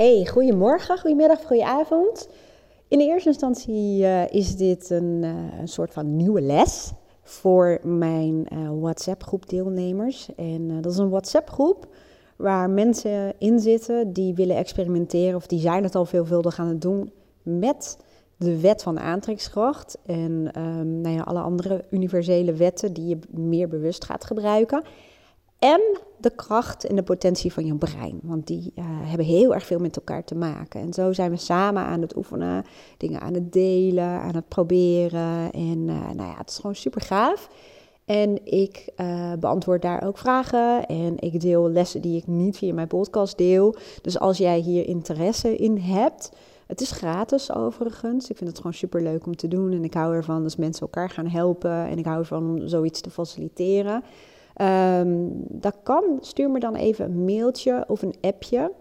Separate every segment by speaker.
Speaker 1: Hey, goedemorgen, goedemiddag, goedenavond. In de eerste instantie uh, is dit een, uh, een, soort van nieuwe les voor mijn uh, WhatsApp-groep deelnemers. En dat is een WhatsApp-groep waar mensen in zitten die willen experimenteren of die zijn het al veelvuldig aan het doen met de wet van aantrekkingskracht en um, nou ja, alle andere universele wetten die je meer bewust gaat gebruiken. En de kracht en de potentie van je brein. Want die uh, hebben heel erg veel met elkaar te maken. En zo zijn we samen aan het oefenen, dingen aan het delen, aan het proberen. En uh, nou ja, het is gewoon super gaaf. En ik uh, beantwoord daar ook vragen. En ik deel lessen die ik niet via mijn podcast deel. Dus als jij hier interesse in hebt. Het is gratis overigens. Ik vind het gewoon super leuk om te doen. En ik hou ervan als mensen elkaar gaan helpen. En ik hou ervan om zoiets te faciliteren. Um, dat kan. Stuur me dan even een mailtje of een appje.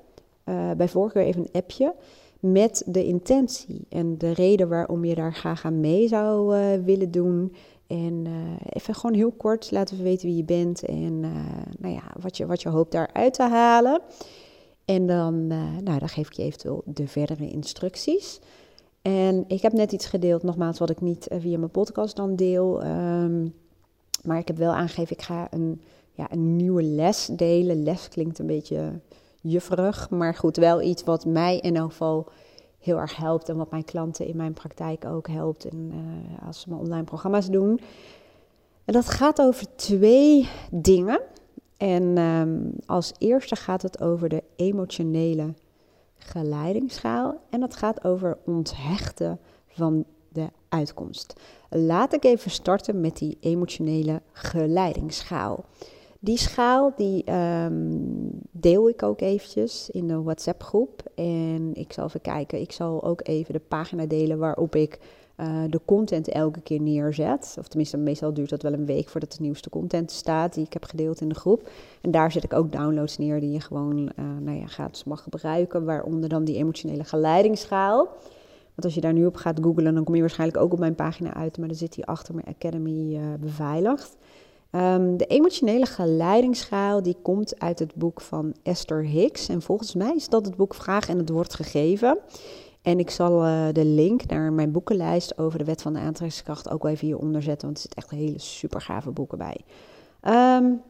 Speaker 1: Uh, bij voorkeur even een appje. Met de intentie en de reden waarom je daar graag aan mee zou uh, willen doen. En uh, even gewoon heel kort laten we weten wie je bent en nou ja, wat, je, wat je hoopt daaruit te halen. En dan, nou, dan geef ik je eventueel de verdere instructies. En ik heb net iets gedeeld, nogmaals, wat ik niet via mijn podcast dan deel. Um, maar ik heb wel aangegeven, ik ga een, ja, een nieuwe les delen. Les klinkt een beetje jufferig, maar goed, wel iets wat mij in elk geval heel erg helpt en wat mijn klanten in mijn praktijk ook helpt en, uh, als ze mijn online programma's doen. En dat gaat over twee dingen. En um, als eerste gaat het over de emotionele geleidingsschaal en dat gaat over onthechten van uitkomst. Laat ik even starten met die emotionele geleidingsschaal. Die schaal die um, deel ik ook eventjes in de WhatsApp groep. En ik zal even kijken, ik zal ook even de pagina delen waarop ik uh, de content elke keer neerzet. Of tenminste, meestal duurt dat wel een week voordat de nieuwste content staat die ik heb gedeeld in de groep. En daar zet ik ook downloads neer die je gewoon uh, nou ja, mag gebruiken. Waaronder dan die emotionele geleidingsschaal. Want als je daar nu op gaat googlen, dan kom je waarschijnlijk ook op mijn pagina uit, maar dan zit die achter mijn Academy uh, beveiligd. Um, de emotionele geleidingsschaal die komt uit het boek van Esther Hicks. En volgens mij is dat het boek Vraag en het wordt gegeven. En ik zal uh, de link naar mijn boekenlijst over de wet van de aantrekkingskracht ook wel even hieronder zetten, want er zitten echt hele super gave boeken bij. Um,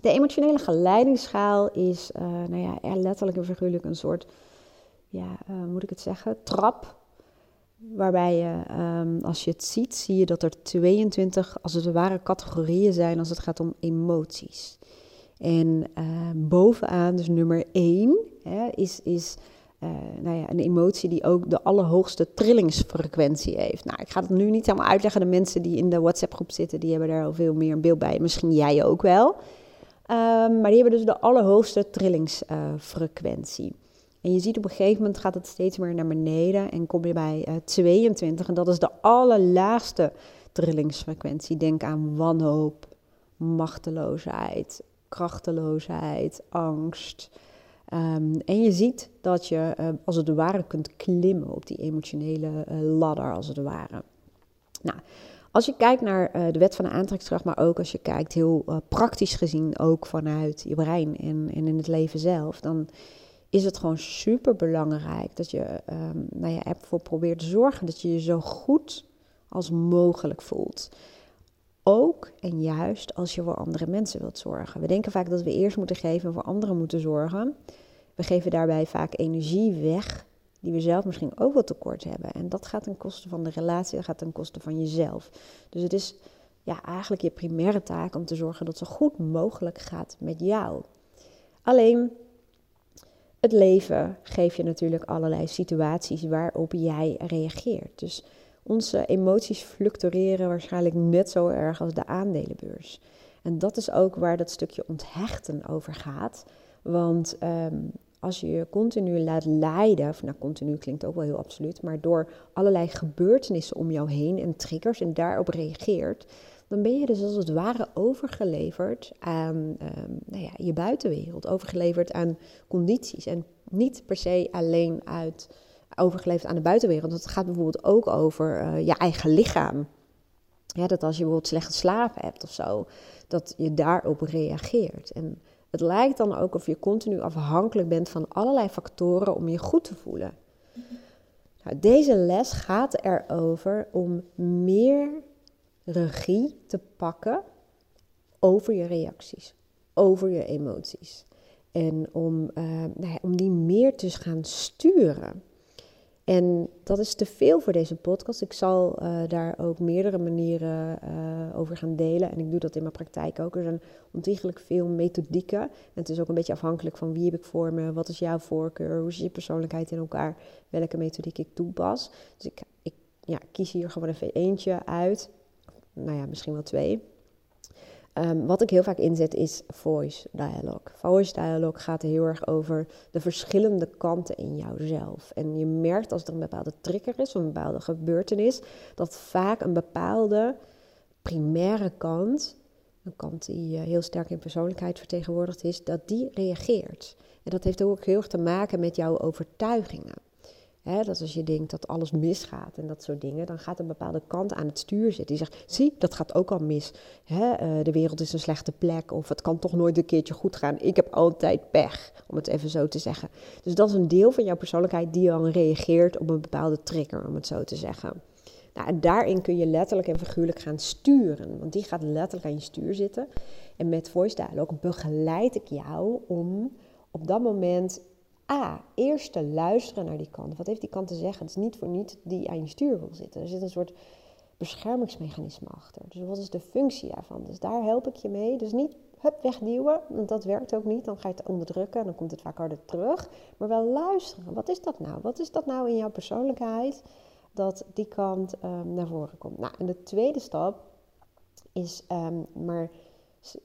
Speaker 1: de emotionele geleidingsschaal is, uh, nou ja, letterlijk en figuurlijk een soort, ja, moet ik het zeggen, trap Waarbij je, um, als je het ziet, zie je dat er 22 als het ware categorieën zijn als het gaat om emoties. En uh, bovenaan, dus nummer 1, hè, is, is uh, nou ja, een emotie die ook de allerhoogste trillingsfrequentie heeft. Nou, ik ga het nu niet helemaal uitleggen. De mensen die in de WhatsApp-groep zitten, die hebben daar al veel meer een beeld bij. Misschien jij ook wel. Um, maar die hebben dus de allerhoogste trillingsfrequentie. En je ziet op een gegeven moment gaat het steeds meer naar beneden en kom je bij uh, eh, 22 en dat is de allerlaagste trillingsfrequentie. Denk aan wanhoop, machteloosheid, krachteloosheid, angst. Um, en je ziet dat je uh, als het ware kunt klimmen op die emotionele uh, ladder, als het ware. Nou, als je kijkt naar de wet van de aantrekkingskracht, maar ook als je kijkt heel praktisch gezien ook vanuit je brein en, en in het leven zelf, dan is het gewoon super belangrijk dat je um, nou ja, ervoor probeert te zorgen dat je je zo goed als mogelijk voelt. Ook en juist als je voor andere mensen wilt zorgen. We denken vaak dat we eerst moeten geven en voor anderen moeten zorgen. We geven daarbij vaak energie weg die we zelf misschien ook wel tekort hebben. En dat gaat ten koste van de relatie, dat gaat ten koste van jezelf. Dus het is ja, eigenlijk je primaire taak om te zorgen dat het zo goed mogelijk gaat met jou. Alleen het leven geeft je natuurlijk allerlei situaties waarop jij reageert. Dus onze emoties fluctueren waarschijnlijk net zo erg als de aandelenbeurs. En dat is ook waar dat stukje onthechten over gaat. Want um, als je je continu laat leiden, nou continu klinkt ook wel heel absoluut, maar door allerlei gebeurtenissen om jou heen en triggers en daarop reageert, dan ben je dus als het ware overgeleverd aan um, nou ja, je buitenwereld, overgeleverd aan condities. En niet per se alleen uit overgeleverd aan de buitenwereld. Het gaat bijvoorbeeld ook over uh, je eigen lichaam. Ja, dat als je bijvoorbeeld slecht geslapen hebt of zo, dat je daarop reageert. En Het lijkt dan ook of je continu afhankelijk bent van allerlei factoren om je goed te voelen. Nou, deze les gaat erover om meer regie te pakken over je reacties, over je emoties. En om, uh, nou om die meer te gaan sturen. En dat is te veel voor deze podcast. Ik zal uh, daar ook meerdere manieren uh, over gaan delen. En ik doe dat in mijn praktijk ook. Er zijn ontiegelijk veel methodieken. En het is ook een beetje afhankelijk van wie heb ik voor me, wat is jouw voorkeur, hoe zit je persoonlijkheid in elkaar, welke methodiek ik toepas. Dus ik, ik ja, kies hier gewoon even eentje uit. Nou ja, misschien wel twee. Um, wat ik heel vaak inzet is voice dialogue. Voice dialogue gaat heel erg over de verschillende kanten in jouzelf. En je merkt als er een bepaalde trigger is, of een bepaalde gebeurtenis, dat vaak een bepaalde primaire kant, een kant die heel sterk in persoonlijkheid vertegenwoordigd is, dat die reageert. En dat heeft ook heel erg te maken met jouw overtuigingen dat als je denkt dat alles misgaat en dat soort dingen, dan gaat een bepaalde kant aan het stuur zitten. Die zegt, zie, dat gaat ook al mis. Eh, de wereld is een slechte plek of het kan toch nooit een keertje goed gaan. Ik heb altijd pech, om het even zo te zeggen. Dus dat is een deel van jouw persoonlijkheid die dan reageert op een bepaalde trigger, om het zo te zeggen. Nou, en daarin kun je letterlijk en figuurlijk gaan sturen, want die gaat letterlijk aan je stuur zitten. En met Voice Dialogue begeleid ik jou om op dat moment A, eerst te luisteren naar die kant. Wat heeft die kant te zeggen? Het is niet voor niet die aan je stuur wil zitten. Er zit een soort beschermingsmechanisme achter. Dus wat is de functie daarvan? Dus daar help ik je mee. Dus niet hup, wegduwen, want dat werkt ook niet. Dan ga je het onderdrukken en dan komt het vaak harder terug. Maar wel luisteren. Wat is dat nou? Wat is dat nou in jouw persoonlijkheid dat die kant um, naar voren komt? Nou, en de tweede stap is um, maar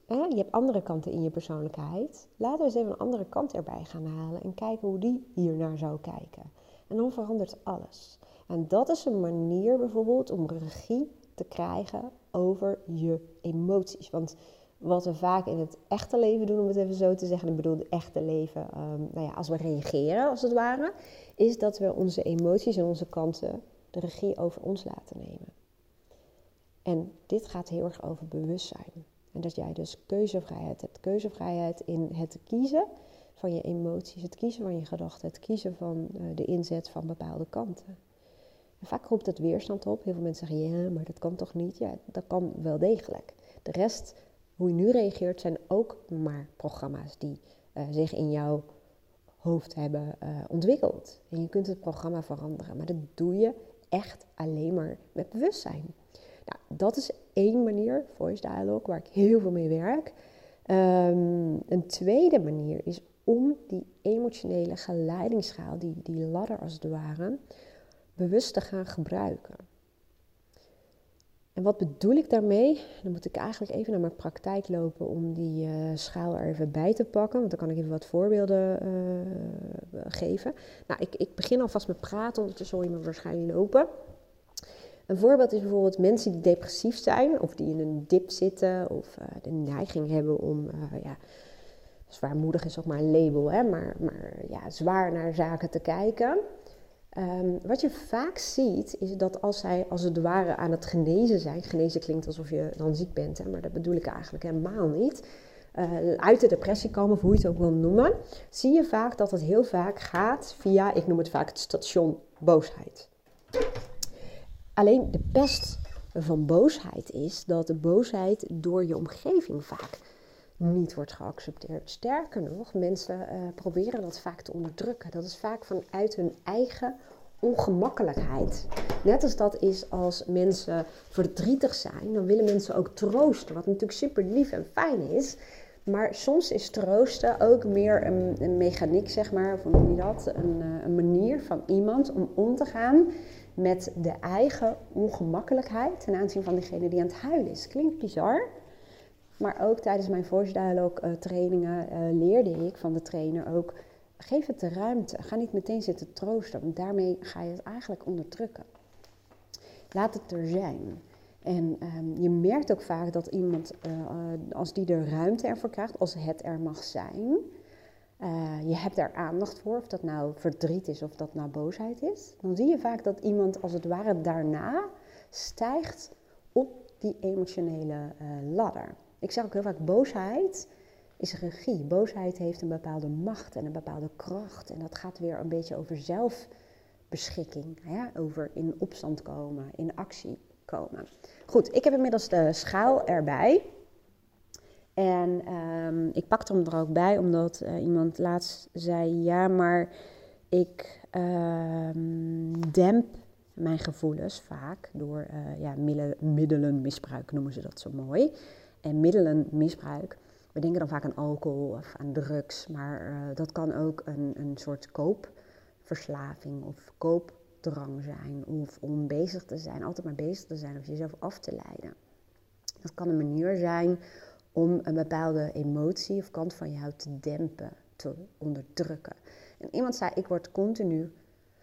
Speaker 1: je hebt andere kanten in je persoonlijkheid. Laten we eens even een andere kant erbij gaan halen en kijken hoe die hier naar zou kijken. En dan verandert alles. En dat is een manier bijvoorbeeld om regie te krijgen over je emoties. Want wat we vaak in het echte leven doen, om het even zo te zeggen, ik bedoel het echte leven, um, nou ja, als we reageren als het ware, is dat we onze emoties en onze kanten de regie over ons laten nemen. En dit gaat heel erg over bewustzijn. En dat jij dus keuzevrijheid hebt. Keuzevrijheid in het kiezen van je emoties, het kiezen van je gedachten, het kiezen van uh, de inzet van bepaalde kanten. En vaak roept het weerstand op. Heel veel mensen zeggen ja, maar dat kan toch niet? Ja, dat kan wel degelijk. De rest, hoe je nu reageert, zijn ook maar programma's die uh, zich in jouw hoofd hebben uh, ontwikkeld. En je kunt het programma veranderen, maar dat doe je echt alleen maar met bewustzijn. Dat is één manier, voice dialogue, waar ik heel veel mee werk. Um, een tweede manier is om die emotionele geleidingsschaal, die, die ladder als het ware, bewust te gaan gebruiken. En wat bedoel ik daarmee? Dan moet ik eigenlijk even naar mijn praktijk lopen om die uh, schaal er even bij te pakken. Want dan kan ik even wat voorbeelden uh, geven. Nou, ik, ik begin alvast met praten, ondertussen hoor je me waarschijnlijk lopen. Een voorbeeld is bijvoorbeeld mensen die depressief zijn of die in een dip zitten of uh, de neiging hebben om, uh, ja, zwaarmoedig is ook maar een label, hè, maar, maar ja, zwaar naar zaken te kijken. Um, wat je vaak ziet is dat als zij als het ware aan het genezen zijn, genezen klinkt alsof je dan ziek bent, hè, maar dat bedoel ik eigenlijk helemaal niet. Uh, uit de depressie komen, of hoe je het ook wil noemen, zie je vaak dat het heel vaak gaat via, ik noem het vaak het station boosheid. Alleen de pest van boosheid is dat de boosheid door je omgeving vaak niet wordt geaccepteerd. Sterker nog, mensen uh, proberen dat vaak te onderdrukken. Dat is vaak vanuit hun eigen ongemakkelijkheid. Net als dat is als mensen verdrietig zijn, dan willen mensen ook troosten, wat natuurlijk super lief en fijn is. Maar soms is troosten ook meer een, een mechaniek, zeg maar, of hoe noem je dat? Een, eh, een manier van iemand om om te gaan met de eigen ongemakkelijkheid ten aanzien van degene die aan het huilen is. Klinkt bizar, maar ook tijdens mijn voice dialogue uh, trainingen uh, leerde ik van de trainer ook, geef het de ruimte. Ga niet meteen zitten troosten, want daarmee ga je het eigenlijk onderdrukken. Laat het er zijn. En um, je merkt ook vaak dat iemand, uh, als die er ruimte ervoor krijgt, als het er mag zijn, uh, je hebt daar aandacht voor, of dat nou verdriet is of dat nou boosheid is, dan zie je vaak dat iemand als het ware daarna stijgt op die emotionele uh, ladder. Ik zeg ook heel vaak, boosheid is regie. Boosheid heeft een bepaalde macht en een bepaalde kracht. En dat gaat weer een beetje over zelfbeschikking. Hè? Over in opstand komen, in actie komen. Goed, ik heb inmiddels de schaal erbij. En um, ik pakte hem er ook bij, omdat uh, iemand laatst zei: Ja, maar ik um, demp mijn gevoelens vaak door uh, ja, middelenmisbruik, noemen ze dat zo mooi. En middelenmisbruik, we denken dan vaak aan alcohol of aan drugs, maar uh, dat kan ook een, een soort koopverslaving of koopdrang zijn. Of om bezig te zijn, altijd maar bezig te zijn of jezelf af te leiden. Dat kan een manier zijn om een bepaalde emotie of kant van jou te dempen, te onderdrukken. En iemand zei, ik word continu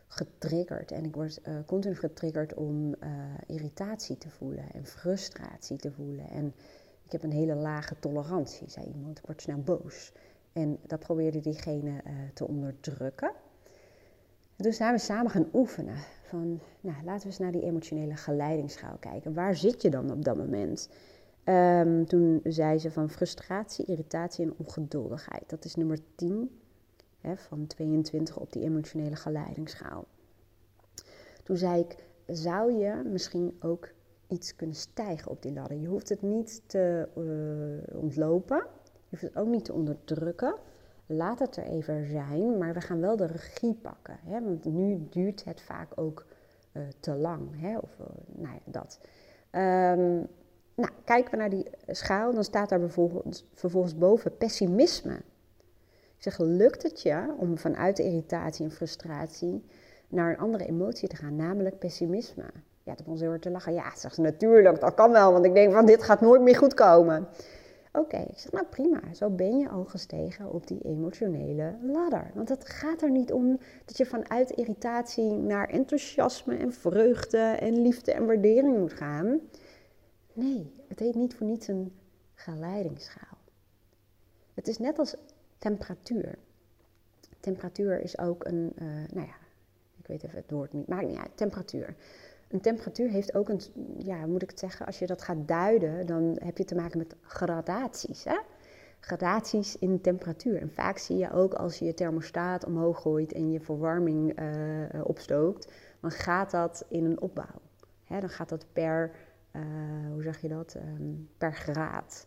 Speaker 1: getriggerd en ik word uh, continu getriggerd om uh, irritatie te voelen en frustratie te voelen. En ik heb een hele lage tolerantie, zei iemand. Ik word snel boos. En dat probeerde diegene uh, te onderdrukken. Dus zijn we samen gaan oefenen. Van, nou, laten we eens naar die emotionele geleidingsschaal kijken. Waar zit je dan op dat moment? Um, toen zei ze van frustratie, irritatie en ongeduldigheid. Dat is nummer 10 hè, van 22 op die emotionele geleidingsschaal. Toen zei ik, zou je misschien ook iets kunnen stijgen op die ladder? Je hoeft het niet te uh, ontlopen, je hoeft het ook niet te onderdrukken. Laat het er even zijn, maar we gaan wel de regie pakken. Hè? Want nu duurt het vaak ook uh, te lang. Hè? Of uh, nou ja, dat. Um, nou, kijken we naar die schaal, dan staat daar vervolgens, vervolgens boven pessimisme. Ik zeg, lukt het je om vanuit irritatie en frustratie naar een andere emotie te gaan, namelijk pessimisme? Ja, toen begon ze heel te lachen. Ja, zeg ze, natuurlijk, dat kan wel, want ik denk van dit gaat nooit meer goed komen. Oké, ik zeg, nou prima, zo ben je al gestegen op die emotionele ladder. Want het gaat er niet om dat je vanuit irritatie naar enthousiasme en vreugde en liefde en waardering moet gaan. Nee, het heet niet voor niets een geleidingsschaal. Het is net als temperatuur. Temperatuur is ook een, uh, nou ja, ik weet even het woord niet, maakt niet temperatuur. Een temperatuur heeft ook een, ja, moet ik het zeggen, als je dat gaat duiden, dan heb je te maken met gradaties. Hè? Gradaties in temperatuur. En vaak zie je ook als je je thermostaat omhoog gooit en je verwarming uh, opstookt, dan gaat dat in een opbouw. Dan gaat dat per uh, hoe zeg je dat, um, per graad.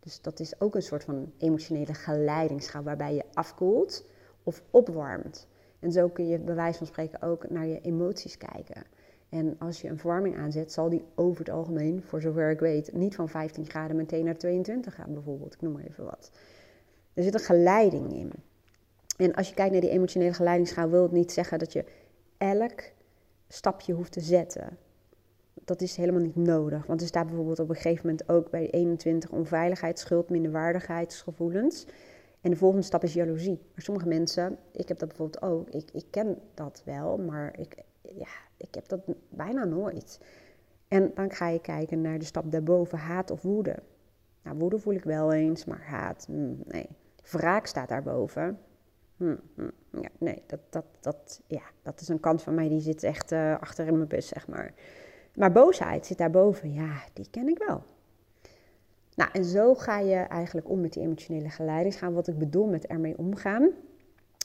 Speaker 1: Dus dat is ook een soort van emotionele geleidingsschaal waarbij je afkoelt of opwarmt. En zo kun je bij wijze van spreken ook naar je emoties kijken. En als je een verwarming aanzet, zal die over het algemeen, voor zover ik weet, niet van 15 graden meteen naar 22 gaan bijvoorbeeld. Ik noem maar even wat. Er zit een geleiding in. En als je kijkt naar die emotionele geleidingsschaal, wil het niet zeggen dat je elk stapje hoeft te zetten dat is helemaal niet nodig. Want er staat bijvoorbeeld op een gegeven moment ook bij 21 onveiligheid, schuld, minderwaardigheidsgevoelens. En de volgende stap is jaloezie. Maar sommige mensen, ik heb dat bijvoorbeeld ook, ik, ik ken dat wel, maar ik, ja, ik heb dat bijna nooit. En dan ga je kijken naar de stap daarboven, haat of woede. Nou, woede voel ik wel eens, maar haat, hmm, nee. Wraak staat daarboven. Hmm, hmm, ja, nee, dat, dat, dat, ja, dat is een kant van mij die zit echt uh, achter in mijn bus, zeg maar. Maar boosheid zit daarboven, ja, die ken ik wel. Nou, en zo ga je eigenlijk om met die emotionele geleidingsgaan. Wat ik bedoel met ermee omgaan.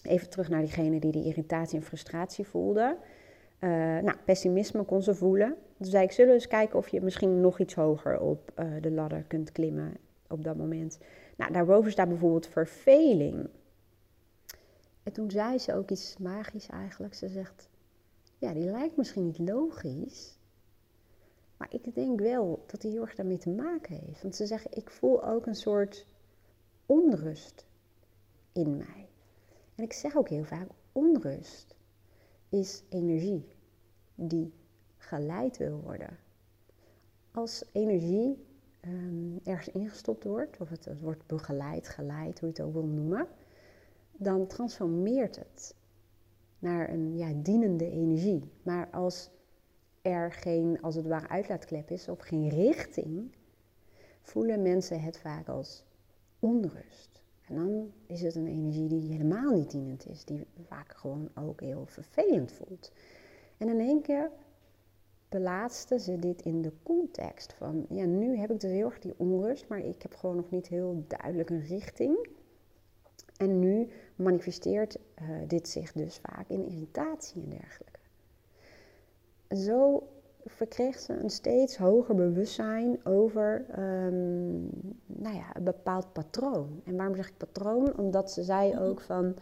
Speaker 1: Even terug naar diegene die die irritatie en frustratie voelde. Uh, nou, pessimisme kon ze voelen. Toen zei ik, zullen eens kijken of je misschien nog iets hoger op uh, de ladder kunt klimmen op dat moment. Nou, daarboven staat bijvoorbeeld verveling. En toen zei ze ook iets magisch eigenlijk. Ze zegt, ja, die lijkt misschien niet logisch. Maar ik denk wel dat die heel erg daarmee te maken heeft. Want ze zeggen, ik voel ook een soort onrust in mij. En ik zeg ook heel vaak, onrust is energie die geleid wil worden. Als energie um, ergens ingestopt wordt, of het, het wordt begeleid, geleid, hoe je het ook wil noemen, dan transformeert het naar een ja, dienende energie. Maar als er geen, als het ware, uitlaatklep is of geen richting, voelen mensen het vaak als onrust. En dan is het een energie die helemaal niet dienend is, die vaak gewoon ook heel vervelend voelt. En in één keer plaatste ze dit in de context van, ja, nu heb ik dus heel erg die onrust, maar ik heb gewoon nog niet heel duidelijk een richting. En nu manifesteert uh, dit zich dus vaak in irritatie en dergelijke. Zo verkreeg ze een steeds hoger bewustzijn over um, nou ja, een bepaald patroon. En waarom zeg ik patroon? Omdat ze zei ook van,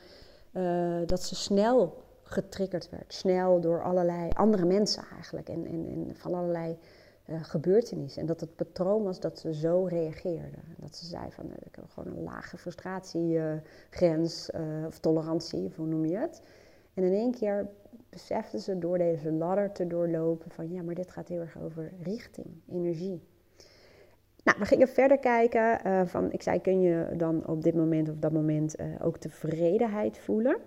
Speaker 1: uh, dat ze snel getriggerd werd. Snel door allerlei andere mensen eigenlijk. En, en, en van allerlei uh, gebeurtenissen. En dat het patroon was dat ze zo reageerde. Dat ze zei van, uh, ik heb gewoon een lage frustratiegrens of tolerantie, of hoe noem je het. En in één keer besefte ze door deze ladder te doorlopen van, ja, maar dit gaat heel erg over richting, energie. Nou, we gingen verder kijken van, ik zei, kun je dan op dit moment of dat moment ook tevredenheid voelen?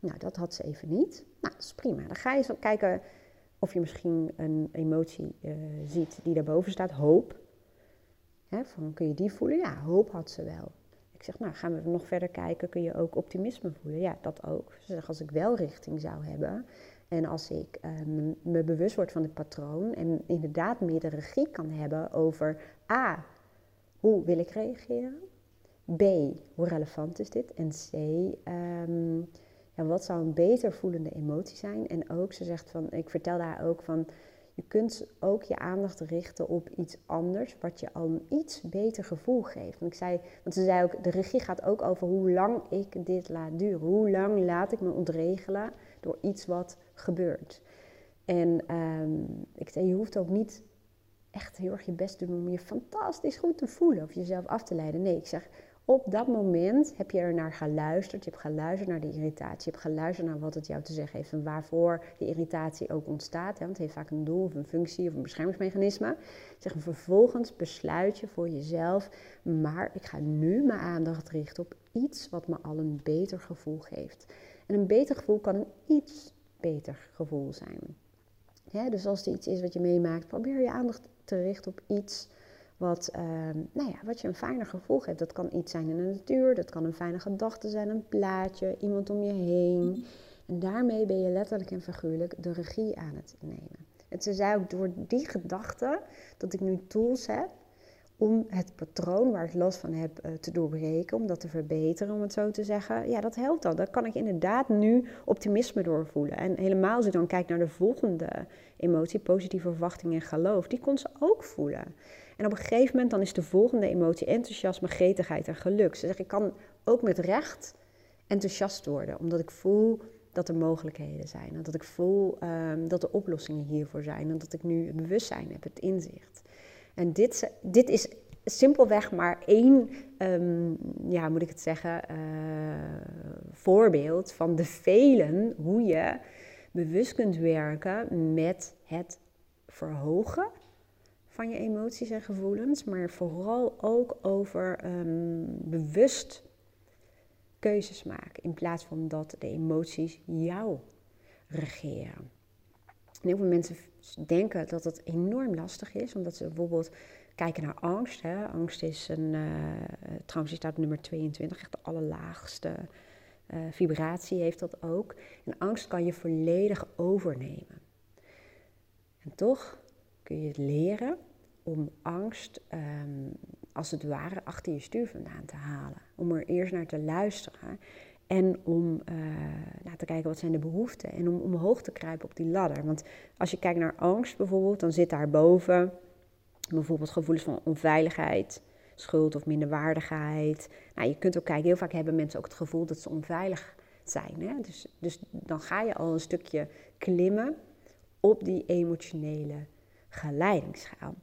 Speaker 1: Nou, dat had ze even niet. Nou, dat is prima. Dan ga je zo kijken of je misschien een emotie uh, ziet die daarboven staat, hoop. Hè, van, kun je die voelen? Ja, hoop had ze wel. Ik zeg, nou gaan we nog verder kijken, kun je ook optimisme voelen? Ja, dat ook. Ze zegt, als ik wel richting zou hebben en als ik uh, me bewust word van het patroon en inderdaad meer de regie kan hebben over A, hoe wil ik reageren? B, hoe relevant is dit? En C, um, ja, wat zou een beter voelende emotie zijn? En ook, ze zegt van, ik vertel daar ook van, je kunt ook je aandacht richten op iets anders, wat je al een iets beter gevoel geeft. Want, ik zei, want ze zei ook, de regie gaat ook over hoe lang ik dit laat duren. Hoe lang laat ik me ontregelen door iets wat gebeurt. En um, ik zei, je hoeft ook niet echt heel erg je best te doen om je fantastisch goed te voelen of jezelf af te leiden. Nee, ik zeg, op dat moment heb je er naar geluisterd. Je hebt geluisterd naar die irritatie. Je hebt geluisterd naar wat het jou te zeggen heeft en waarvoor die irritatie ook ontstaat. Hè? Want het heeft vaak een doel of een functie of een beschermingsmechanisme. Zeg, vervolgens besluit je voor jezelf, maar ik ga nu mijn aandacht richten op iets wat me al een beter gevoel geeft. En een beter gevoel kan een iets beter gevoel zijn. dus als er iets is wat je meemaakt, probeer je aandacht te richten op iets wat, uh, nou ja, wat je een fijner gevoel geeft. Dat kan iets zijn in de natuur, dat kan een fijne gedachte zijn, een plaatje, iemand om je heen. En daarmee ben je letterlijk en figuurlijk de regie aan het nemen. En ze zei ook door die gedachte dat ik nu tools heb om het patroon waar ik last van heb uh, te doorbreken, om dat te verbeteren, om het zo te zeggen. Ja, dat helpt dan. Dan kan ik inderdaad nu optimisme doorvoelen. En helemaal als ik dan kijk naar de volgende emotie, positieve verwachting en geloof, die kon ze ook voelen. En op een gegeven moment dan is de volgende emotie enthousiasme, gretigheid en geluk. Ze zeggen, ik kan ook met recht enthousiast worden, omdat ik voel dat er mogelijkheden zijn. En dat ik voel um, dat er oplossingen hiervoor zijn. En dat ik nu het bewustzijn heb, het inzicht. En dit, dit is simpelweg maar één, um, ja, moet ik het zeggen, uh, voorbeeld van de velen hoe je bewust kunt werken met het verhogen van je emoties en gevoelens, maar vooral ook over um, bewust keuzes maken in plaats van dat de emoties jou regeren. En heel veel mensen denken dat het enorm lastig is, omdat ze bijvoorbeeld kijken naar angst. Hè. Angst is een, uh, trouwens staat nummer 22, echt de allerlaagste uh, vibratie heeft dat ook. En angst kan je volledig overnemen. En toch kun je het leren om angst um, als het ware achter je stuur vandaan te halen. Om er eerst naar te luisteren en om uh, nou, te kijken wat zijn de behoeften en om omhoog te kruipen op die ladder. Want als je kijkt naar angst bijvoorbeeld, dan zit daarboven bijvoorbeeld gevoelens van onveiligheid, schuld of minderwaardigheid. Nou, je kunt ook kijken, heel vaak hebben mensen ook het gevoel dat ze onveilig zijn. Hè? Dus, dus dan ga je al een stukje klimmen op die emotionele geleidingsschaal.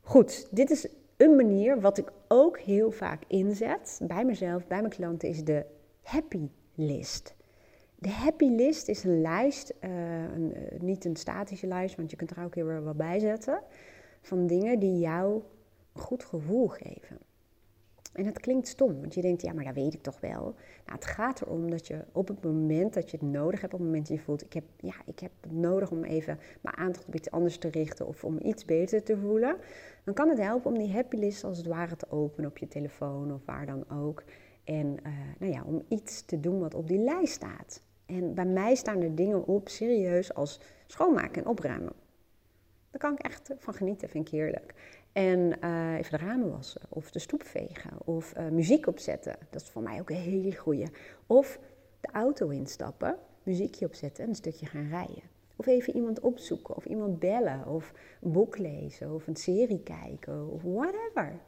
Speaker 1: Goed, dit is een manier wat ik ook heel vaak inzet bij mezelf, bij mijn klanten, is de happy list. De happy list is een lijst, uh, een, uh, niet een statische lijst, want je kunt er ook weer wat bij zetten, van dingen die jou een goed gevoel geven. En het klinkt stom, want je denkt, ja, maar dat weet ik toch wel. Nou, het gaat erom dat je op het moment dat je het nodig hebt, op het moment dat je voelt, ik heb, ja, ik heb het nodig om even mijn aandacht op iets anders te richten of om iets beter te voelen, dan kan het helpen om die happy list als het ware te openen op je telefoon of waar dan ook. En uh, nou ja, om iets te doen wat op die lijst staat. En bij mij staan er dingen op, serieus, als schoonmaken en opruimen. Daar kan ik echt van genieten, vind ik heerlijk. En uh, even de ramen wassen, of de stoep vegen, of uh, muziek opzetten. Dat is voor mij ook een hele goeie. Of de auto instappen, muziekje opzetten en een stukje gaan rijden. Of even iemand opzoeken, of iemand bellen, of een boek lezen, of een serie kijken, of whatever.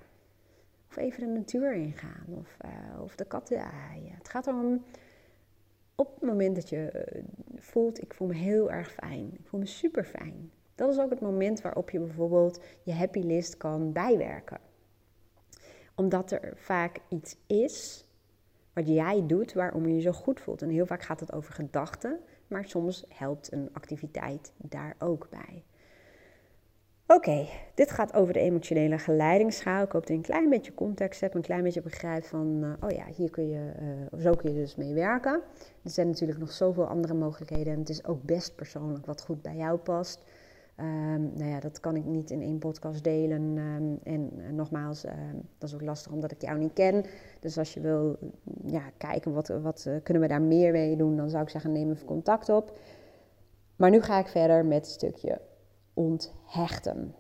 Speaker 1: Of even de natuur ingaan, of, uh, of de katten aaien. Het gaat erom, op het moment dat je voelt, ik voel me heel erg fijn, ik voel me super fijn. Dat is ook het moment waarop je bijvoorbeeld je happy list kan bijwerken. Omdat er vaak iets is wat jij doet waarom je je zo goed voelt. En heel vaak gaat het over gedachten, maar soms helpt een activiteit daar ook bij. Oké, dit gaat over de emotionele geleidingsschaal. Ik hoop dat je een klein beetje context hebt, een klein beetje begrijpt van, uh, oh ja, hier kun je, uh, zo kun je dus mee werken. Er zijn natuurlijk nog zoveel andere mogelijkheden en het is ook best persoonlijk wat goed bij jou past. Um, nou ja, dat kan ik niet in één podcast delen. Um, en uh, nogmaals, uh, dat is ook lastig omdat ik jou niet ken. Dus als je wil ja, kijken wat, wat uh, kunnen we daar meer mee doen, dan zou ik zeggen neem even contact op. Maar nu ga ik verder met het stukje onthechten.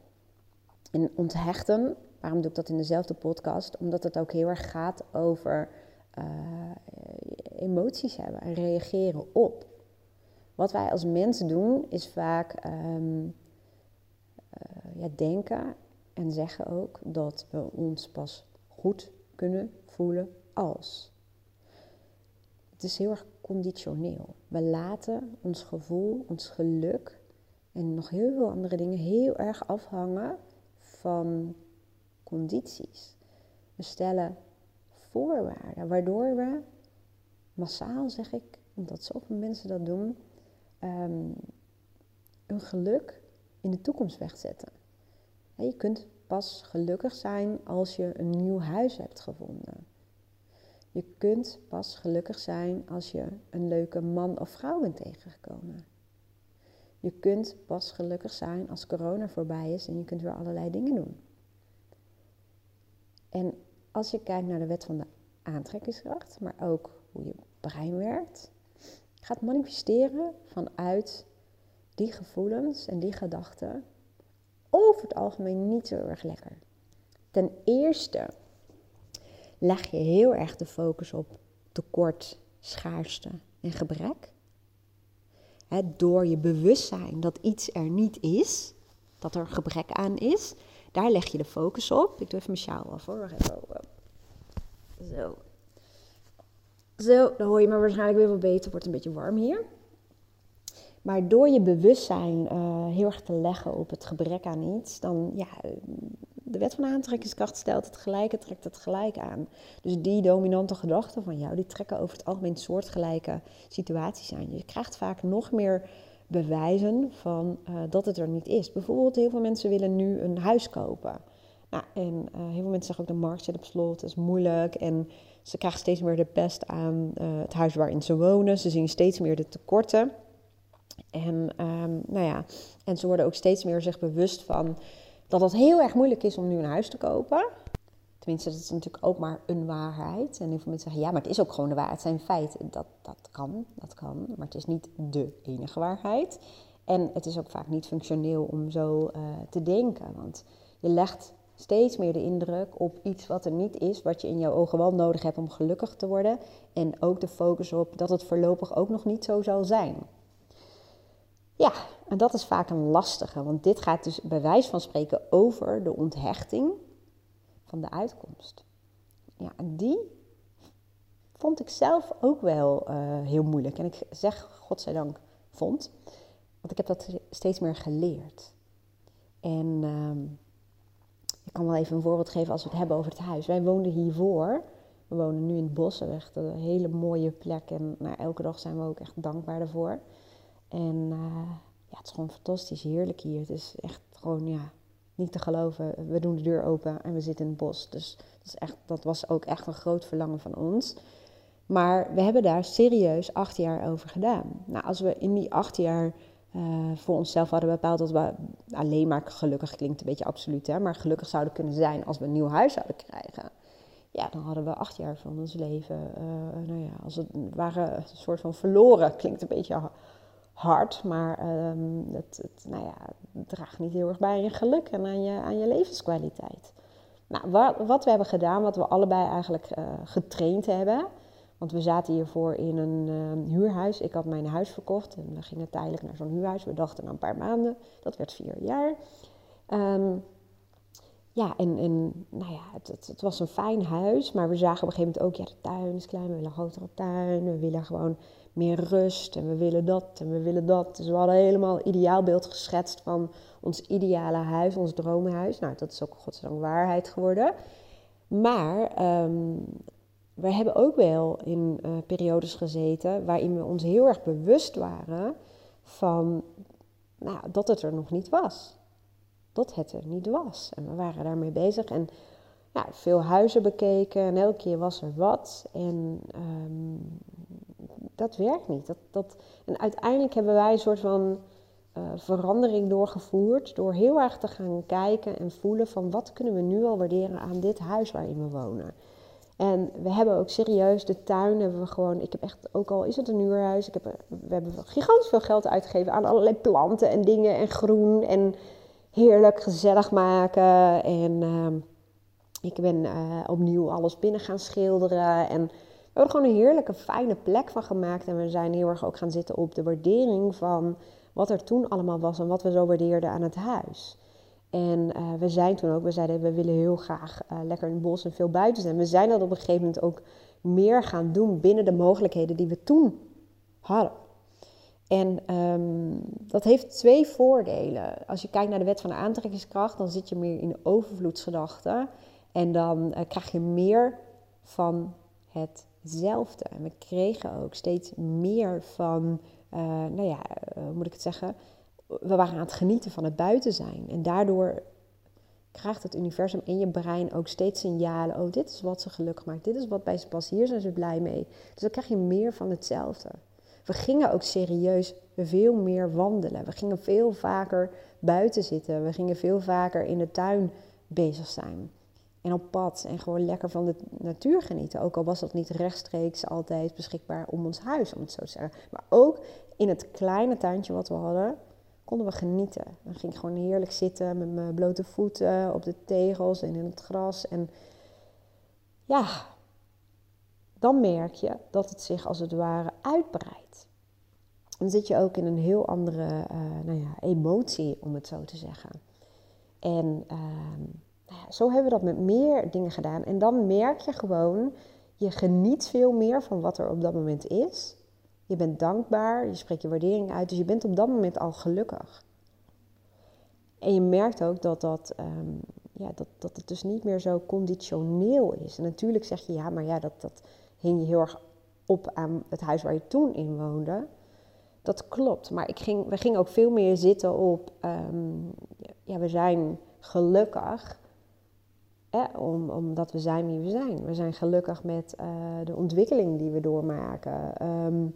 Speaker 1: En onthechten, waarom doe ik dat in dezelfde podcast? Omdat het ook heel erg gaat over eh, emoties hebben en reageren op. Wat wij als mensen doen, is vaak ja, denken en zeggen ook dat we ons pas goed kunnen voelen als. Het is heel erg conditioneel. We laten ons gevoel, ons geluk en nog heel veel andere dingen heel erg afhangen van condities. We stellen voorwaarden, waardoor we massaal, zeg ik, omdat zoveel mensen dat doen, um, hun geluk in de toekomst wegzetten. Je kunt pas gelukkig zijn als je een nieuw huis hebt gevonden. Je kunt pas gelukkig zijn als je een leuke man of vrouw bent tegengekomen. Je kunt pas gelukkig zijn als corona voorbij is en je kunt weer allerlei dingen doen. En als je kijkt naar de wet van de aantrekkingskracht, maar ook hoe je brein werkt, gaat manifesteren vanuit die gevoelens en die gedachten over het algemeen niet zo erg lekker. Ten eerste leg je heel erg de focus op tekort, schaarste en gebrek. door je bewustzijn dat iets er niet is, dat er gebrek aan is, daar leg je de focus op. Ik doe even mijn sjaal af hoor. Even, Zo. Zo, dan hoor je me waarschijnlijk weer wat beter. Wordt een beetje warm hier. Maar door je bewustzijn uh, heel erg te leggen op het gebrek aan iets, dan ja, de wet van aantrekkingskracht stelt het gelijke, trekt het gelijk aan. Dus die dominante gedachten van jou, die trekken over het algemeen soortgelijke situaties aan. Je krijgt vaak nog meer bewijzen van uh, dat het er niet is. Bijvoorbeeld, heel veel mensen willen nu een huis kopen. Nou, en uh, heel veel mensen zeggen ook de markt zit op slot, het is moeilijk. En ze krijgen steeds meer de pest aan het huis waarin ze wonen. Ze zien steeds meer de tekorten. En, um, nou ja, en ze worden ook steeds meer zich bewust van dat het heel erg moeilijk is om nu een huis te kopen. Tenminste, dat is natuurlijk ook maar een waarheid. En heel veel mensen zeggen, ja, maar het is ook gewoon de waarheid. Het zijn feiten. Dat, dat kan, dat kan. Maar het is niet de enige waarheid. En het is ook vaak niet functioneel om zo uh, te denken. Want je legt steeds meer de indruk op iets wat er niet is, wat je in jouw ogen wel nodig hebt om gelukkig te worden. En ook de focus op dat het voorlopig ook nog niet zo zal zijn. Ja, en dat is vaak een lastige, want dit gaat dus bij wijze van spreken over de onthechting van de uitkomst. Ja, en die vond ik zelf ook wel uh, heel moeilijk. En ik zeg, godzijdank, vond, want ik heb dat steeds meer geleerd. En uh, ik kan wel even een voorbeeld geven als we het hebben over het huis. Wij woonden hiervoor, we wonen nu in het bos, echt een hele mooie plek. En nou, elke dag zijn we ook echt dankbaar daarvoor. En uh, ja, het is gewoon fantastisch, heerlijk hier. Het is echt gewoon, ja, niet te geloven. We doen de deur open en we zitten in het bos. Dus dat, is echt, dat was ook echt een groot verlangen van ons. Maar we hebben daar serieus acht jaar over gedaan. Nou, als we in die acht jaar uh, voor onszelf hadden bepaald dat we alleen maar gelukkig klinkt een beetje absoluut, hè, maar gelukkig zouden kunnen zijn als we een nieuw huis zouden krijgen. ja, dan hadden we acht jaar van ons leven, uh, nou ja, als het waren een soort van verloren. Klinkt een beetje hard, maar um, het, het, nou ja, draagt niet heel erg bij aan je geluk en aan je, aan je levenskwaliteit. Nou, wat, wat we hebben gedaan, wat we allebei eigenlijk uh, getraind hebben, want we zaten hiervoor in een uh, huurhuis. Ik had mijn huis verkocht en we gingen tijdelijk naar zo'n huurhuis. We dachten na een paar maanden, dat werd vier jaar. Um, ja, en, en nou ja, het, het, het, was een fijn huis, maar we zagen op een gegeven moment ook, ja, de tuin is klein, we willen een grotere tuin, we willen gewoon meer rust en we willen dat en we willen dat. Dus we hadden helemaal ideaalbeeld geschetst van ons ideale huis, ons droomhuis. Nou, dat is ook godzijdank waarheid geworden. Maar um, we hebben ook wel in uh, periodes gezeten waarin we ons heel erg bewust waren van nou, dat het er nog niet was dat het er niet was. En we waren daarmee bezig en veel huizen bekeken en elke keer was er wat. En um, dat werkt niet. Dat, dat, en uiteindelijk hebben wij een soort van uh, verandering doorgevoerd door heel erg te gaan kijken en voelen van wat kunnen we nu al waarderen aan dit huis waarin we wonen. En we hebben ook serieus de tuin hebben we gewoon. Ik heb echt, ook al is het een huurhuis, ik heb, we hebben gigantisch veel geld uitgegeven aan allerlei planten en dingen en groen en heerlijk gezellig maken. En uh, ik ben uh, opnieuw alles binnen gaan schilderen. En we hebben er gewoon een heerlijke, fijne plek van gemaakt. En we zijn heel erg ook gaan zitten op de waardering van wat er toen allemaal was en wat we zo waardeerden aan het huis. En uh, we zijn toen ook, we zeiden we willen heel graag uh, lekker in het bos en veel buiten zijn. We zijn dat op een gegeven moment ook meer gaan doen binnen de mogelijkheden die we toen hadden. En um, dat heeft twee voordelen. Als je kijkt naar de wet van de aantrekkingskracht, dan zit je meer in de overvloedsgedachte. En dan uh, krijg je meer van hetzelfde. En we kregen ook steeds meer van, uh, nou ja, uh, hoe moet ik het zeggen? We waren aan het genieten van het buiten zijn. En daardoor krijgt het universum in je brein ook steeds signalen. Oh, dit is wat ze gelukkig maakt. Dit is wat bij ze past. Hier zijn ze blij mee. Dus dan krijg je meer van hetzelfde. We gingen ook serieus veel meer wandelen. We gingen veel vaker buiten zitten. We gingen veel vaker in de tuin bezig zijn. En op pad en gewoon lekker van de natuur genieten. Ook al was dat niet rechtstreeks altijd beschikbaar om ons huis, om het zo te zeggen. Maar ook in het kleine tuintje wat we hadden, konden we genieten. Dan ging ik gewoon heerlijk zitten met mijn blote voeten op de tegels en in het gras. En ja, dan merk je dat het zich als het ware uitbreidt. Dan zit je ook in een heel andere uh, nou ja, emotie, om het zo te zeggen. En uh, nou zo hebben we dat met meer dingen gedaan. En dan merk je gewoon, je geniet veel meer van wat er op dat moment is. Je bent dankbaar, je spreekt je waardering uit, dus je bent op dat moment al gelukkig. En je merkt ook dat, dat, um, ja, dat, dat het dus niet meer zo conditioneel is. En natuurlijk zeg je, ja, maar ja, dat, dat hing je heel erg op aan het huis waar je toen in woonde. Dat klopt, maar ik ging, we gingen ook veel meer zitten op, um, ja, we zijn gelukkig om, omdat we zijn wie we zijn. We zijn gelukkig met uh, de ontwikkeling die we doormaken. Um,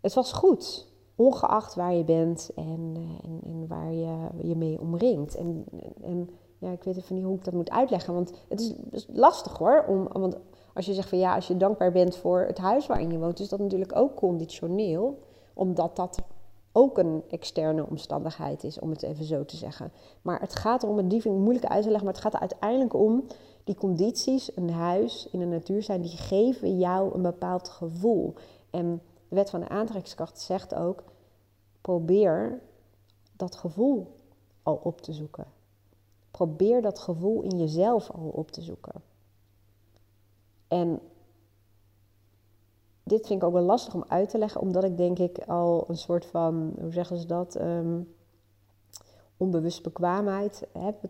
Speaker 1: het was goed, ongeacht waar je bent en, uh, en, en, waar je je mee omringt. En, en ja, ik weet even niet hoe ik dat moet uitleggen, want het is, is lastig hoor. Om, want als je zegt van ja, als je dankbaar bent voor het huis waarin je woont, is dat natuurlijk ook conditioneel, omdat dat ook een externe omstandigheid is, om het even zo te zeggen. Maar het gaat erom, die vind ik moeilijk uit te leggen, maar het gaat er uiteindelijk om die condities, een huis in de natuur zijn, die geven jou een bepaald gevoel. En de wet van de aantrekkingskracht zegt ook, probeer dat gevoel al op te zoeken. Probeer dat gevoel in jezelf al op te zoeken. En dit vind ik ook wel lastig om uit te leggen, omdat ik denk ik al een soort van, hoe zeggen ze dat, um, onbewust bekwaamheid heb.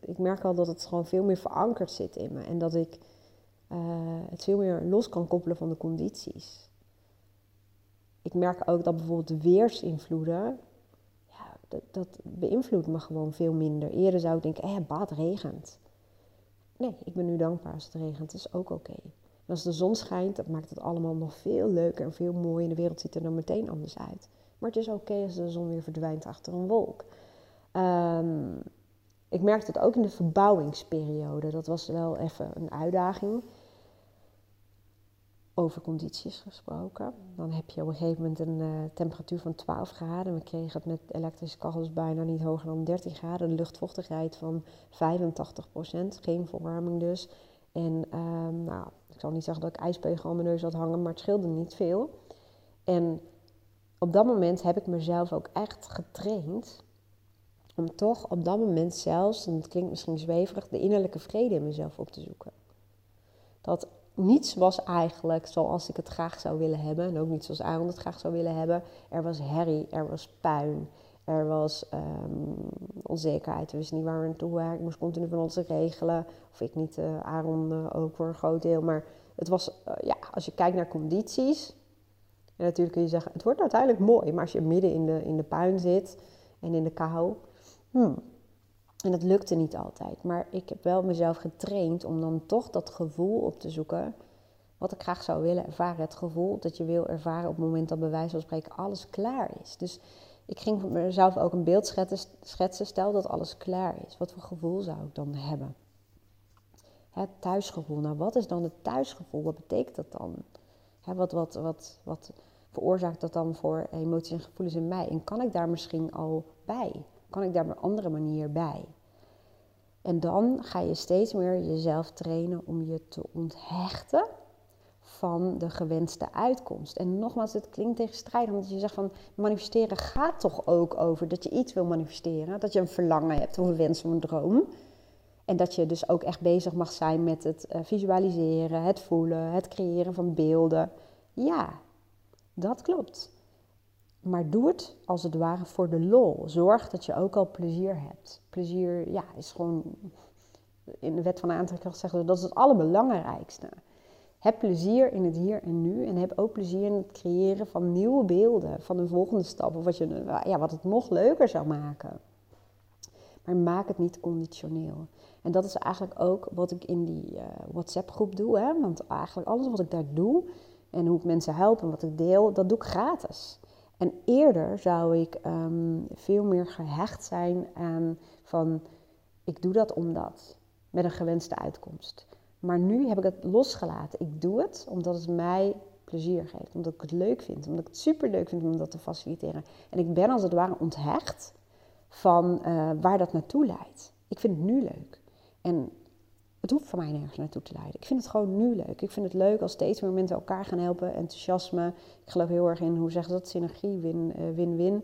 Speaker 1: Ik merk al dat het gewoon veel meer verankerd zit in me en dat ik uh, het veel meer los kan koppelen van de condities. Ik merk ook dat bijvoorbeeld de weersinvloeden, ja, dat, dat beïnvloedt me gewoon veel minder. Eerder zou ik denken, eh, bad regent. Nee, ik ben nu dankbaar als het regent, is ook oké. En als de zon schijnt, dat maakt het allemaal nog veel leuker en veel mooier. En de wereld ziet er dan meteen anders uit. Maar het is oké als de zon weer verdwijnt achter een wolk. Um, Ik merkte het ook in de verbouwingsperiode. Dat was wel even een uitdaging. Over condities gesproken. Dan heb je op een gegeven moment een uh, temperatuur van 12 graden. We kregen het met elektrische kachels bijna niet hoger dan 13 graden. Een luchtvochtigheid van 85% Geen verwarming dus. En um, nou, ik zal niet zeggen dat ik ijspegel aan mijn neus had hangen, maar het scheelde niet veel. En op dat moment heb ik mezelf ook echt getraind om toch op dat moment zelfs, en het klinkt misschien zweverig, de innerlijke vrede in mezelf op te zoeken. Dat niets was eigenlijk zoals ik het graag zou willen hebben. En ook niet zoals Aaron het graag zou willen hebben. Er was herrie, er was puin. Er was um, onzekerheid. We wisten niet waar we naartoe waren. Ik moest continu van alles regelen. Of ik niet, uh, Aaron uh, ook voor een groot deel. Maar het was, uh, ja, als je kijkt naar condities. En natuurlijk kun je zeggen, het wordt uiteindelijk mooi. Maar als je midden in de, in de puin zit en in de kou. Hmm. En dat lukte niet altijd. Maar ik heb wel mezelf getraind om dan toch dat gevoel op te zoeken. Wat ik graag zou willen ervaren. Het gevoel dat je wil ervaren op het moment dat bij wijze van spreken alles klaar is. Dus ik ging mezelf ook een beeld schetsen. Stel dat alles klaar is. Wat voor gevoel zou ik dan hebben? Het thuisgevoel. Nou, wat is dan het thuisgevoel? Wat betekent dat dan? wat, wat, wat, wat veroorzaakt dat dan voor emoties en gevoelens in mij? En kan ik daar misschien al bij? Kan ik daar op een andere manier bij? En dan ga je steeds meer jezelf trainen om je te onthechten van de gewenste uitkomst. En nogmaals, het klinkt tegenstrijdig, omdat je zegt van manifesteren gaat toch ook over dat je iets wil manifesteren, dat je een verlangen hebt of een wens of een droom. En dat je dus ook echt bezig mag zijn met het eh, visualiseren, het voelen, het creëren van beelden. Ja, dat klopt. Maar doe het als het ware voor de lol. Zorg dat je ook al plezier hebt. Plezier ja, is gewoon, in de wet van aantrekking zeggen dat is het allerbelangrijkste. Heb plezier in het hier en nu en heb ook plezier in het creëren van nieuwe beelden, van een volgende stap of wat, je, ja, wat het nog leuker zou maken. Maar maak het niet conditioneel. En dat is eigenlijk ook wat ik in die uh, WhatsApp-groep doe. Hè? Want eigenlijk alles wat ik daar doe en hoe ik mensen help en wat ik deel, dat doe ik gratis. En eerder zou ik um, veel meer gehecht zijn aan van ik doe dat omdat, met een gewenste uitkomst. Maar nu heb ik het losgelaten. Ik doe het omdat het mij plezier geeft. Omdat ik het leuk vind. Omdat ik het super leuk vind om dat te faciliteren. En ik ben als het ware onthecht van uh, waar dat naartoe leidt. Ik vind het nu leuk. En het hoeft voor mij nergens naartoe te leiden. Ik vind het gewoon nu leuk. Ik vind het leuk als steeds meer mensen elkaar gaan helpen. Enthousiasme. Ik geloof heel erg in, hoe zeggen ze dat? Synergie, win-win. Uh,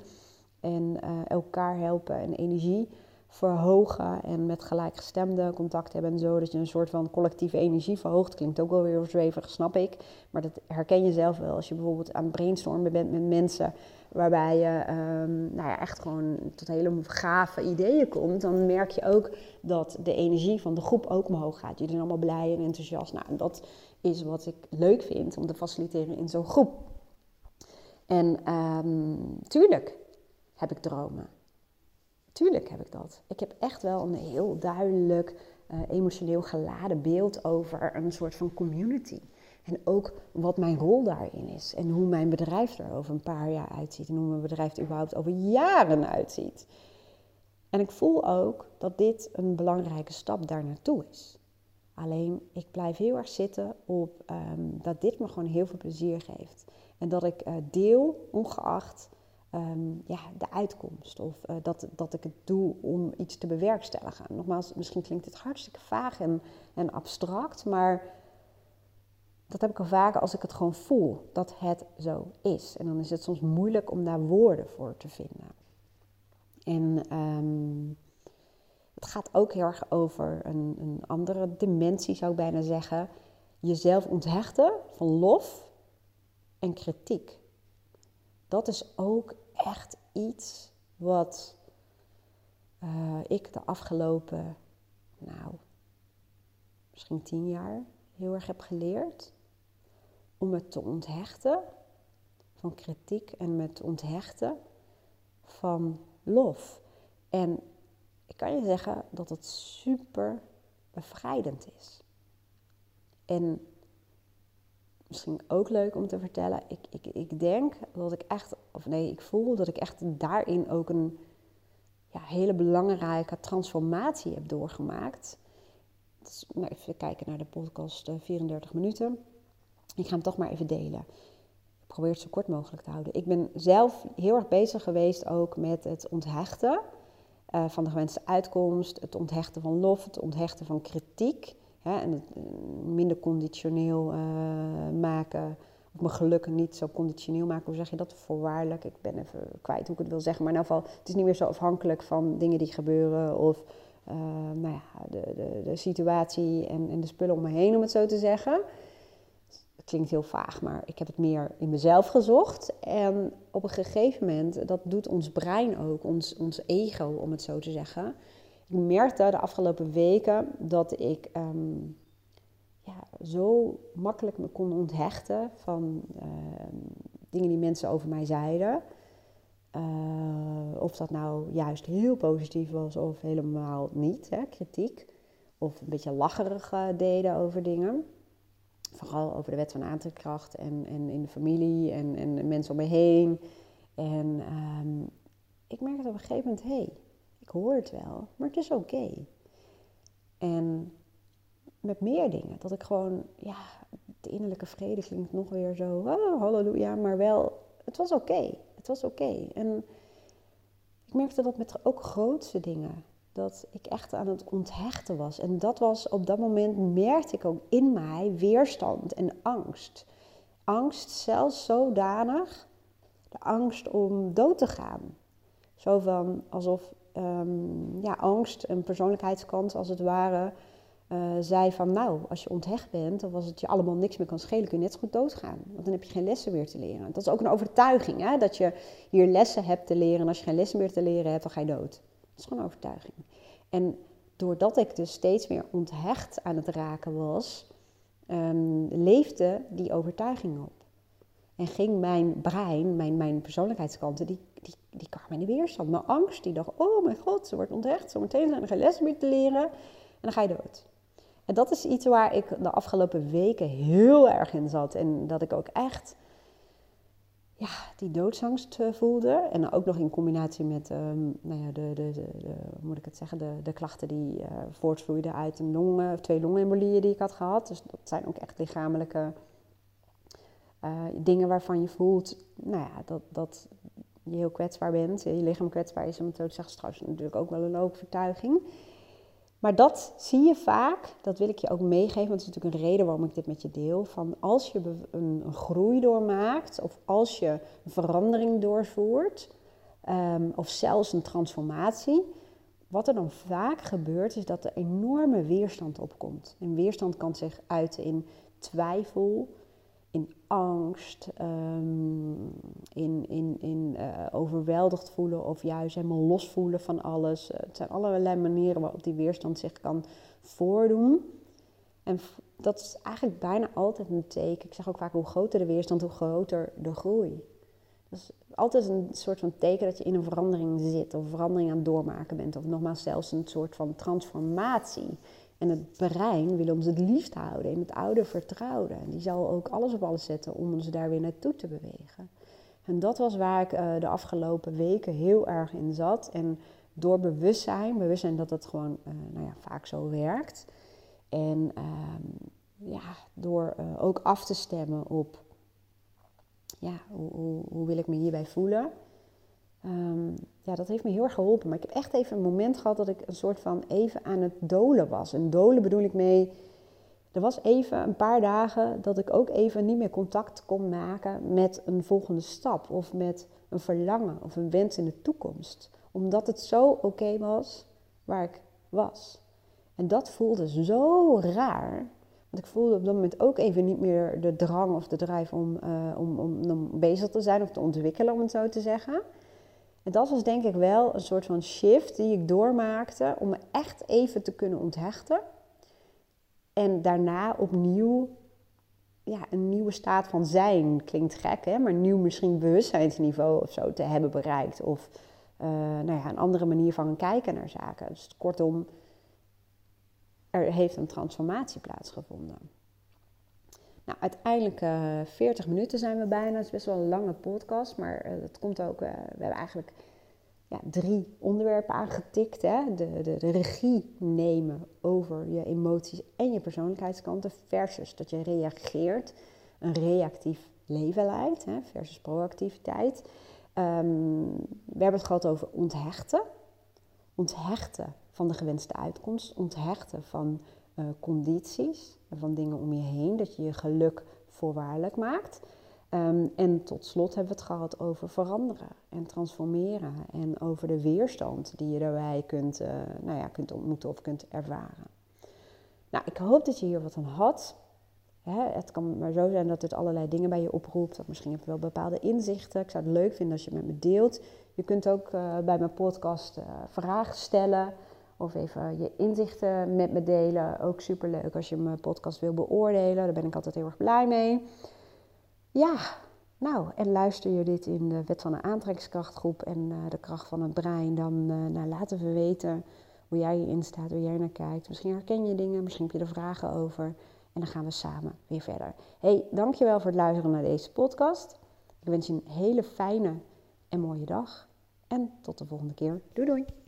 Speaker 1: en uh, elkaar helpen en energie verhogen en met gelijkgestemde contact hebben en zo. Dat je een soort van collectieve energie verhoogt. Klinkt ook wel weer zweverig, snap ik. Maar dat herken je zelf wel als je bijvoorbeeld aan het brainstormen bent met mensen. Waarbij je um, nou ja, echt gewoon tot hele gave ideeën komt. Dan merk je ook dat de energie van de groep ook omhoog gaat. Jullie zijn allemaal blij en enthousiast. Nou, en dat is wat ik leuk vind om te faciliteren in zo'n groep. En um, tuurlijk heb ik dromen. Tuurlijk heb ik dat. Ik heb echt wel een heel duidelijk uh, emotioneel geladen beeld over een soort van community. En ook wat mijn rol daarin is. En hoe mijn bedrijf er over een paar jaar uitziet. En hoe mijn bedrijf er überhaupt over jaren uitziet. En ik voel ook dat dit een belangrijke stap daar naartoe is. Alleen ik blijf heel erg zitten op um, dat dit me gewoon heel veel plezier geeft. En dat ik uh, deel, ongeacht um, ja, de uitkomst. Of uh, dat, dat ik het doe om iets te bewerkstelligen. Nogmaals, misschien klinkt dit hartstikke vaag en, en abstract, maar dat heb ik al vaker als ik het gewoon voel dat het zo is. En dan is het soms moeilijk om daar woorden voor te vinden. En um, het gaat ook heel erg over een, een andere dimensie, zou ik bijna zeggen. Jezelf onthechten van lof en kritiek. Dat is ook echt iets wat uh, ik de afgelopen, nou, misschien tien jaar heel erg heb geleerd. Om het te onthechten van kritiek en met onthechten van lof. En ik kan je zeggen dat het super bevrijdend is. En misschien ook leuk om te vertellen. Ik, ik, ik denk dat ik echt, of nee, ik voel dat ik echt daarin ook een ja, hele belangrijke transformatie heb doorgemaakt. Dus, nou, even kijken naar de podcast 34 eh, minuten. Ik ga hem toch maar even delen. Ik probeer het zo kort mogelijk te houden. Ik ben zelf heel erg bezig geweest ook met het onthechten uh, van de gewenste uitkomst, het onthechten van lof, het onthechten van kritiek. Hè, en het eh, minder conditioneel maken of mijn geluk niet zo conditioneel maken. Hoe zeg je dat? Voorwaardelijk. Ik ben even kwijt hoe ik het wil zeggen. Maar in ieder geval, het is niet meer zo afhankelijk van dingen die gebeuren. Of uh, nou ja, de, de, de situatie en, en de spullen om me heen, om het zo te zeggen. Het klinkt heel vaag, maar ik heb het meer in mezelf gezocht. En op een gegeven moment, dat doet ons brein ook, ons, ons ego, om het zo te zeggen. Ik merkte de afgelopen weken dat ik um, ja, zo makkelijk me kon onthechten van uh, dingen die mensen over mij zeiden. Uh, of dat nou juist heel positief was of helemaal niet, hè, kritiek. Of een beetje lacherig uh, deden over dingen. Vooral over de wet van aantrekkracht en, en in de familie en, en mensen om me heen. En um, ik merkte op een gegeven moment, hé, hey, ik hoor het wel, maar het is oké. En met meer dingen. Dat ik gewoon, ja, de innerlijke vrede klinkt nog weer zo, oh, halleluja, maar wel, het was oké. Het was oké. En ik merkte dat met ook grootste dingen. Dat ik echt aan het onthechten was. En dat was op dat moment, merkte ik ook in mij weerstand en angst. Angst zelfs zodanig, de angst om dood te gaan. Zo van alsof um, ja, angst, een persoonlijkheidskant als het ware, uh, zei van nou, als je onthecht bent, of als het je allemaal niks meer kan schelen, kun je net zo goed doodgaan. Want dan heb je geen lessen meer te leren. Dat is ook een overtuiging, hè? dat je hier lessen hebt te leren. En als je geen lessen meer te leren hebt, dan ga je dood. Dat is gewoon een overtuiging. En doordat ik dus steeds meer onthecht aan het raken was, um, leefde die overtuiging op. En ging mijn brein, mijn, mijn persoonlijkheidskanten, die, die, kwamen in de weerstand. Mijn angst, die dacht, oh mijn god, ze wordt onthecht, zometeen zijn er geen lessen meer te leren. En dan ga je dood. En dat is iets waar ik de afgelopen weken heel erg in zat. En dat ik ook echt ja, die doodsangst eh, voelde. En ook nog in combinatie met um, nou ja, de, de, de, moet ik het zeggen, de, de klachten die uh, voortvloeiden uit een long, twee longembolieën die ik had gehad. Dus dat zijn ook echt lichamelijke uh, dingen waarvan je voelt nou ja, dat, dat je heel kwetsbaar bent. Je lichaam kwetsbaar is, om het zo te zeggen, is trouwens natuurlijk ook wel een overtuiging. Maar dat zie je vaak, dat wil ik je ook meegeven, want het is natuurlijk een reden waarom ik dit met je deel. Van als je een, groei doormaakt, of als je een verandering doorvoert, um, of zelfs een transformatie, wat er dan vaak gebeurt, is dat er enorme weerstand opkomt. En weerstand kan zich uiten in twijfel, in angst, um, in, in, in uh, overweldigd voelen of juist helemaal los voelen van alles. Uh, het zijn allerlei manieren waarop die weerstand zich kan voordoen. En dat is eigenlijk bijna altijd een teken. Ik zeg ook vaak, hoe groter de weerstand, hoe groter de groei. Dat is altijd een soort van teken dat je in een verandering zit, of verandering aan het doormaken bent, of nogmaals zelfs een soort van transformatie. En het brein wil ons het liefst houden in het oude vertrouwde. En die zal ook alles op alles zetten om ons daar weer naartoe te bewegen. En dat was waar ik uh, de afgelopen weken heel erg in zat. En door bewustzijn, bewustzijn dat het gewoon uh, nou ja, vaak zo werkt. En uh, ja, door uh, ook af te stemmen op ja, hoe, hoe, hoe wil ik me hierbij voelen. Um, ja, dat heeft me heel erg geholpen. Maar ik heb echt even een moment gehad dat ik een soort van even aan het dolen was. En dolen bedoel ik mee. Er was even een paar dagen dat ik ook even niet meer contact kon maken met een volgende stap. Of met een verlangen of een wens in de toekomst. Omdat het zo oké was waar ik was. En dat voelde zo raar. Want ik voelde op dat moment ook even niet meer de drang of de drijf om, uh, om, om, om bezig te zijn of te ontwikkelen, om het zo te zeggen. En dat was denk ik wel een soort van shift die ik doormaakte om me echt even te kunnen onthechten. En daarna opnieuw ja, een nieuwe staat van zijn. Klinkt gek, hè? maar nieuw misschien bewustzijnsniveau of zo te hebben bereikt. Of uh, nou ja, een andere manier van kijken naar zaken. Dus kortom, er heeft een transformatie plaatsgevonden. Nou, uiteindelijk uh, eh, 40 minuten zijn we bijna. Het is best wel een lange podcast, maar uh, dat komt ook. Uh, we hebben eigenlijk ja, drie onderwerpen aangetikt. Hè? De, de, de regie nemen over je emoties en je persoonlijkheidskanten versus dat je reageert, een reactief leven leidt hè? versus proactiviteit. Ehm, we hebben het gehad over onthechten. Onthechten van de gewenste uitkomst, onthechten van uh, condities van dingen om je heen, dat je je geluk voorwaardelijk maakt. Ehm, en tot slot hebben we het gehad over veranderen en transformeren en over de weerstand die je daarbij kunt, uh, nou ja, kunt ontmoeten of kunt ervaren. Nou, ik hoop dat je hier wat aan had. Hè, het kan maar zo zijn dat het allerlei dingen bij je oproept. Of misschien heb je wel bepaalde inzichten. Ik zou het leuk vinden als je met me deelt. Je kunt ook uh, bij mijn podcast vragen stellen. Of even je inzichten met me delen. Ook superleuk als je mijn podcast wil beoordelen. Daar ben ik altijd heel erg blij mee. Ja, nou, en luister je dit in de Wet van de Aantrekkingskrachtgroep en uh, de kracht van het brein, dan uh, nou, laten we weten hoe jij hierin staat, hoe jij naar kijkt. Misschien herken je dingen, misschien heb je er vragen over. En dan gaan we samen weer verder. Hey, dankjewel voor het luisteren naar deze podcast. Ik wens je een hele fijne en mooie dag. En tot de volgende keer. Doei doei!